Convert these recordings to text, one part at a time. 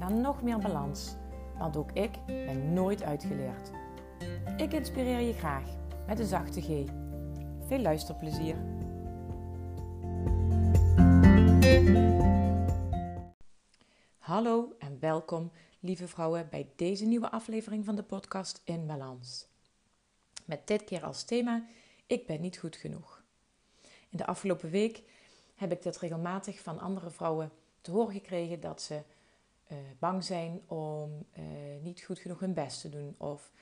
naar nog meer balans. Want ook ik ben nooit uitgeleerd. Ik inspireer je graag met een zachte G. Veel luisterplezier. Hallo en welkom, lieve vrouwen, bij deze nieuwe aflevering van de podcast In Balans. Met dit keer als thema: Ik ben niet goed genoeg. In de afgelopen week heb ik dit regelmatig van andere vrouwen te horen gekregen dat ze uh, bang zijn om uh, niet goed genoeg hun best te doen of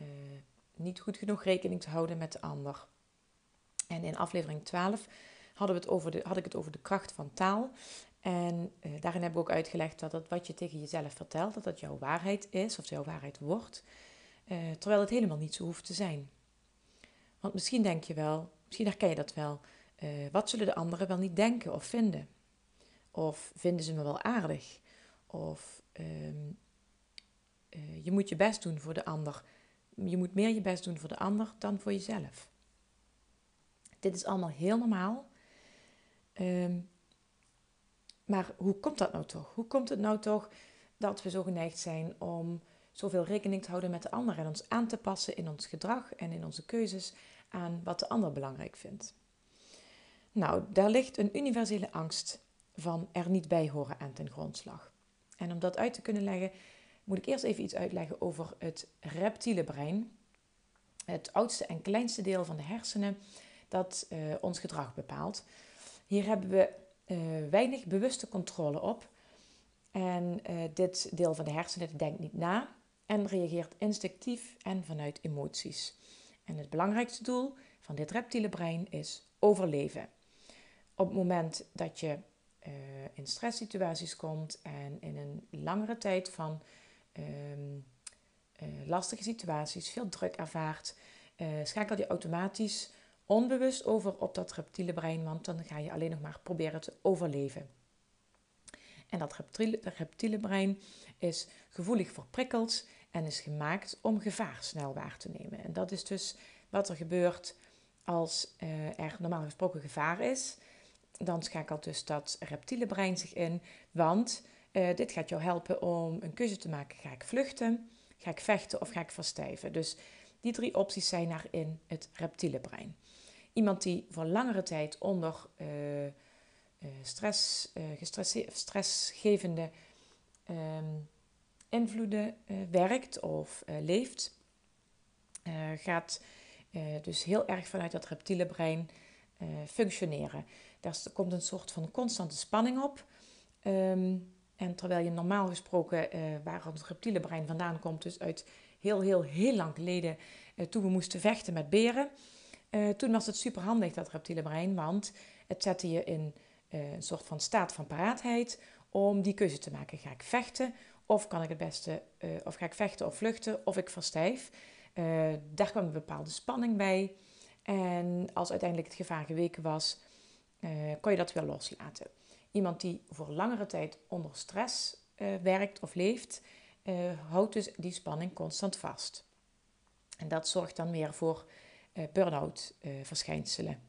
uh, niet goed genoeg rekening te houden met de ander. En in aflevering 12 hadden we het over de, had ik het over de kracht van taal. En daarin heb ik ook uitgelegd dat het wat je tegen jezelf vertelt, dat dat jouw waarheid is of jouw waarheid wordt. terwijl het helemaal niet zo hoeft te zijn. Want misschien denk je wel, misschien herken je dat wel. wat zullen de anderen wel niet denken of vinden? Of vinden ze me wel aardig? Of uh, uh, je moet je best doen voor de ander. Je moet meer je best doen voor de ander dan voor jezelf. Dit is allemaal heel normaal. Um, maar hoe komt dat nou toch? Hoe komt het nou toch dat we zo geneigd zijn om zoveel rekening te houden met de ander en ons aan te passen in ons gedrag en in onze keuzes aan wat de ander belangrijk vindt? Nou, daar ligt een universele angst van er niet bij horen aan ten grondslag. En om dat uit te kunnen leggen, moet ik eerst even iets uitleggen over het reptiele brein. Het oudste en kleinste deel van de hersenen dat uh, ons gedrag bepaalt. Hier hebben we uh, weinig bewuste controle op. En uh, dit deel van de hersenen denkt niet na en reageert instinctief en vanuit emoties. En het belangrijkste doel van dit reptiele brein is overleven. Op het moment dat je uh, in stresssituaties komt en in een langere tijd van um, uh, lastige situaties veel druk ervaart, uh, schakel je automatisch onbewust over op dat reptiele brein, want dan ga je alleen nog maar proberen te overleven. En dat reptiele, reptiele brein is gevoelig voor prikkels en is gemaakt om gevaar snel waar te nemen. En dat is dus wat er gebeurt als er normaal gesproken gevaar is dan schakelt dus dat reptiele brein zich in. Want uh, dit gaat jou helpen om een keuze te maken. Ga ik vluchten, ga ik vechten of ga ik verstijven? Dus die drie opties zijn er in het reptiele brein. Iemand die voor langere tijd onder uh, uh, stress, stressgevende um, invloeden werkt of leeft, gaat dus heel erg vanuit dat reptiele brein functioneren. Daar komt een soort van constante spanning op. Ehm, en terwijl je normaal gesproken, uh, waar het reptiele brein vandaan komt, dus uit heel, heel, heel lang geleden, uh, toen we moesten vechten met beren. Uh, toen was het super handig, dat reptiele brein, want het zette je in een soort van staat van paraatheid om die keuze te maken. Ga ik vechten of kan ik het beste, of ga ik vechten of vluchten of ik verstijf. daar kwam een bepaalde spanning bij. En als uiteindelijk het gevaar geweken was, uh, kon je dat weer loslaten. Iemand die voor langere tijd onder stress uh, werkt of leeft, uh, houdt dus die spanning constant vast. En dat zorgt dan meer voor burn-out verschijnselen.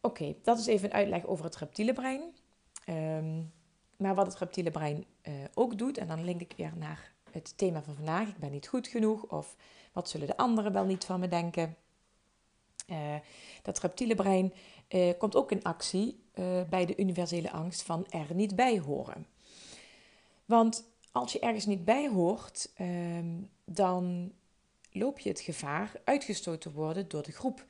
Oké, dat is even een uitleg over het reptiele brein. Um, maar wat het reptiele brein ook doet, en dan link ik weer naar het thema van vandaag: ik ben niet goed genoeg, of wat zullen de anderen wel niet van me denken. dat reptiele brein uh, komt ook in actie uh, bij de universele angst van er niet bij horen. Want als je ergens niet bij hoort, uh, dan loop je het gevaar uitgestoten te worden door de groep.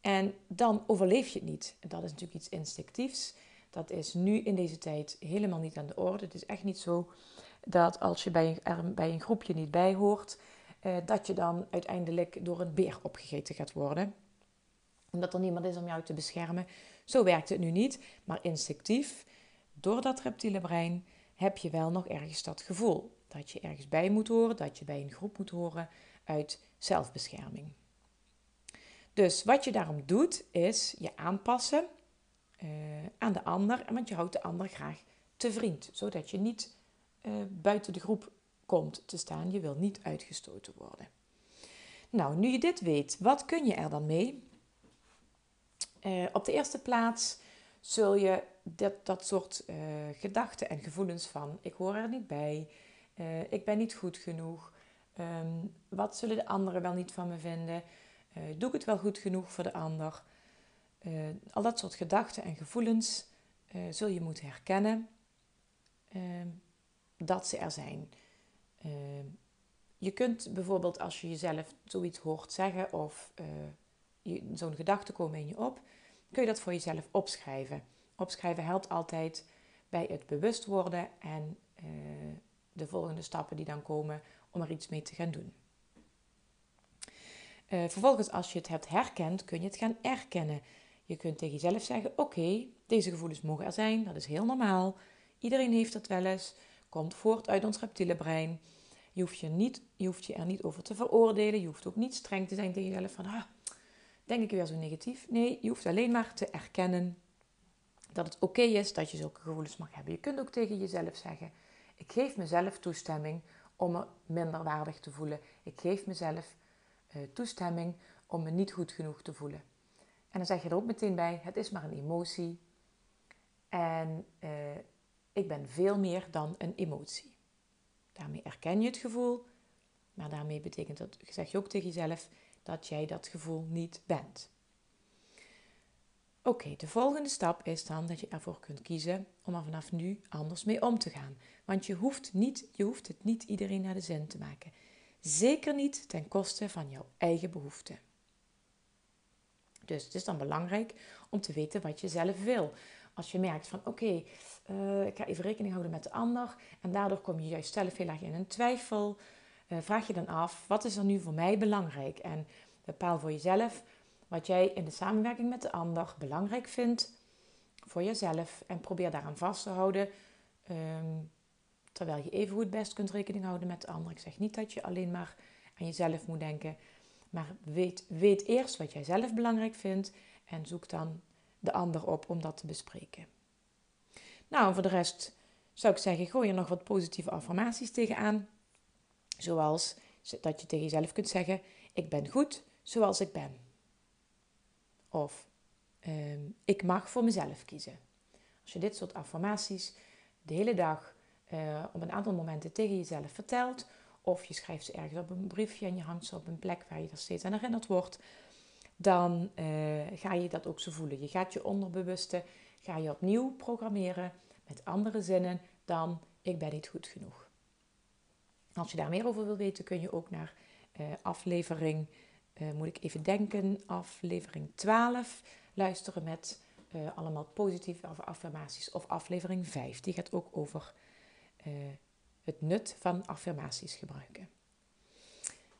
En dan overleef je het niet. Dat is natuurlijk iets instinctiefs. Dat is nu in deze tijd helemaal niet aan de orde. Het is echt niet zo dat als je bij een, bij een groepje niet bij hoort, uh, dat je dan uiteindelijk door een beer opgegeten gaat worden omdat er niemand is om jou te beschermen. Zo werkt het nu niet, maar instinctief, door dat reptiele brein, heb je wel nog ergens dat gevoel. dat je ergens bij moet horen, dat je bij een groep moet horen uit zelfbescherming. Dus wat je daarom doet, is je aanpassen uh, aan de ander, want je houdt de ander graag te vriend, zodat je niet uh, buiten de groep komt te staan. Je wil niet uitgestoten worden. Nou, nu je dit weet, wat kun je er dan mee? Uh, op de eerste plaats zul je dat, dat soort gedachten en gevoelens van ik hoor er niet bij, ik ben niet goed genoeg, um, wat zullen de anderen wel niet van me vinden, doe ik het wel goed genoeg voor de ander? Al dat soort gedachten en gevoelens zul je moeten herkennen uh, dat ze er zijn. je kunt bijvoorbeeld als je jezelf zoiets hoort zeggen of zo'n gedachte komen in je op, kun je dat voor jezelf opschrijven. Opschrijven helpt altijd bij het bewust worden en de volgende stappen die dan komen om er iets mee te gaan doen. vervolgens, als je het hebt herkend, kun je het gaan erkennen. Je kunt tegen jezelf zeggen: Oké, deze gevoelens mogen er zijn, dat is heel normaal. Iedereen heeft dat wel eens, komt voort uit ons reptiele brein. Je hoeft je, niet, je hoeft je er niet over te veroordelen. Je hoeft ook niet streng te zijn tegen jezelf van, ah, denk ik weer zo negatief. Nee, je hoeft alleen maar te erkennen dat het oké is dat je zulke gevoelens mag hebben. Je kunt ook tegen jezelf zeggen, ik geef mezelf toestemming om me minder waardig te voelen. Ik geef mezelf uh, toestemming om me niet goed genoeg te voelen. En dan zeg je er ook meteen bij: het is maar een emotie. En uh, ik ben veel meer dan een emotie. Daarmee erken je het gevoel, maar daarmee betekent dat, zeg je ook tegen jezelf, dat jij dat gevoel niet bent. Oké, de volgende stap is dan dat je ervoor kunt kiezen om er vanaf nu anders mee om te gaan. Want je hoeft, niet, je hoeft het niet iedereen naar de zin te maken. Zeker niet ten koste van jouw eigen behoeften. Dus het is dan belangrijk om te weten wat je zelf wil. Als je merkt van oké, eh, ik ga even rekening houden met de ander en daardoor kom je juist zelf heel erg in een twijfel, vraag je dan af wat is er nu voor mij belangrijk en bepaal voor jezelf wat jij in de samenwerking met de ander belangrijk vindt voor jezelf en probeer daaraan vast te houden. Ehm, terwijl je even goed best kunt rekening houden met de ander. Ik zeg niet dat je alleen maar aan jezelf moet denken. Maar weet, weet eerst wat jij zelf belangrijk vindt en zoek dan de ander op om dat te bespreken. Nou, voor de rest zou ik zeggen, gooi er nog wat positieve affirmaties tegenaan. Zoals dat je tegen jezelf kunt zeggen: Ik ben goed zoals ik ben. Of ehm, ik mag voor mezelf kiezen. Als je dit soort affirmaties de hele dag uh, op een aantal momenten tegen jezelf vertelt, of je schrijft ze ergens op een briefje en je hangt ze op een plek waar je er steeds aan herinnerd wordt, dan uh, ga je dat ook zo voelen. Je gaat je onderbewuste, ga je opnieuw programmeren met andere zinnen dan ik ben niet goed genoeg. Als je daar meer over wil weten, kun je ook naar uh, aflevering, uh, moet ik even denken, aflevering 12 luisteren met allemaal positieve affirmaties. Of aflevering 5, die gaat ook over het nut van affirmaties gebruiken.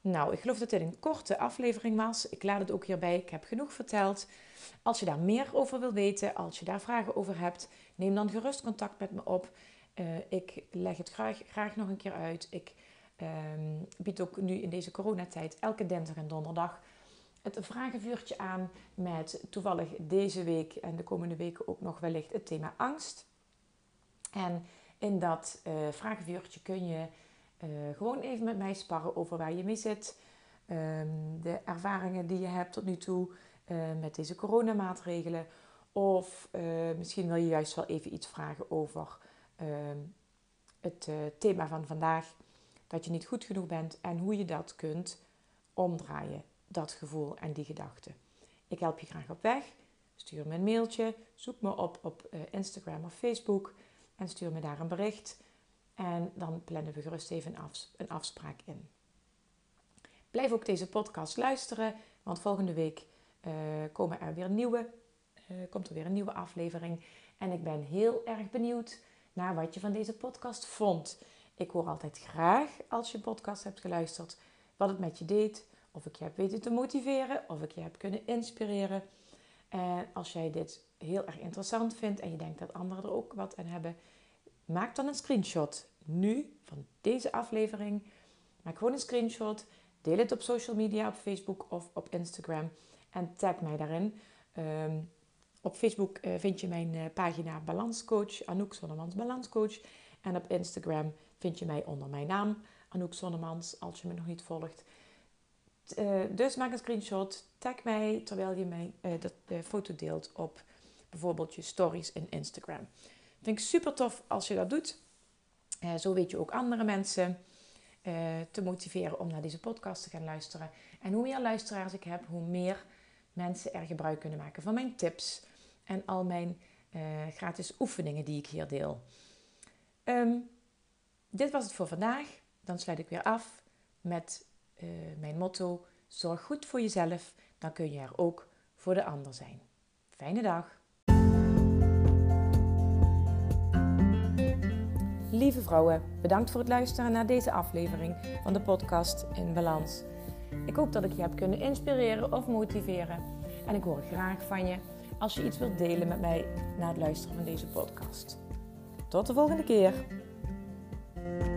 Nou, ik geloof dat dit een korte aflevering was. Ik laat het ook hierbij. Ik heb genoeg verteld. Als je daar meer over wil weten, als je daar vragen over hebt, neem dan gerust contact met me op. Ik leg het graag, graag nog een keer uit. Ik um, bied ook nu in deze coronatijd elke dinsdag en donderdag het vragenvuurtje aan met toevallig deze week en de komende weken ook nog wellicht het thema angst. En in dat uh, vragenvuurtje kun je uh, gewoon even met mij sparren over waar je mee zit. Um, de ervaringen die je hebt tot nu toe uh, met deze coronamaatregelen. Of misschien wil je juist wel even iets vragen over ehm, het thema van vandaag. Dat je niet goed genoeg bent en hoe je dat kunt omdraaien. Dat gevoel en die gedachten. Ik help je graag op weg. Stuur me een mailtje. Zoek me op op Instagram of Facebook en stuur me daar een bericht. En dan plannen we gerust even een, afspraak in. Blijf ook deze podcast luisteren, want volgende week uh, komen er weer nieuwe, uh, komt er weer een nieuwe aflevering. En ik ben heel erg benieuwd naar wat je van deze podcast vond. Ik hoor altijd graag als je podcast hebt geluisterd, wat het met je deed. Of ik je heb weten te motiveren, of ik je heb kunnen inspireren. En als jij dit heel erg interessant vindt en je denkt dat anderen er ook wat aan hebben, maak dan een screenshot. nu van deze aflevering. Maak gewoon een screenshot. Deel het op social media, op Facebook of op Instagram. En tag mij daarin. Ehm, op Facebook uh, vind je mijn uh, pagina Balanscoach, Anouk Zonnemans Balanscoach. En op Instagram vind je mij onder mijn naam, Anouk Zonnemans, als je me nog niet volgt. Uh, dus maak een screenshot, tag mij terwijl je mij, de foto deelt op bijvoorbeeld je stories in Instagram. Vind ik super tof als je dat doet. zo weet je ook andere mensen te motiveren om naar deze podcast te gaan luisteren. En hoe meer luisteraars ik heb, hoe meer mensen er gebruik kunnen maken van mijn tips en al mijn gratis oefeningen die ik hier deel. Um, dit was het voor vandaag. Dan sluit ik weer af met uh, mijn motto: zorg goed voor jezelf, dan kun je er ook voor de ander zijn. Fijne dag. Lieve vrouwen, bedankt voor het luisteren naar deze aflevering van de podcast In Balans. Ik hoop dat ik je heb kunnen inspireren of motiveren. En ik hoor graag van je als je iets wilt delen met mij na het luisteren van deze podcast. Tot de volgende keer. Thank you.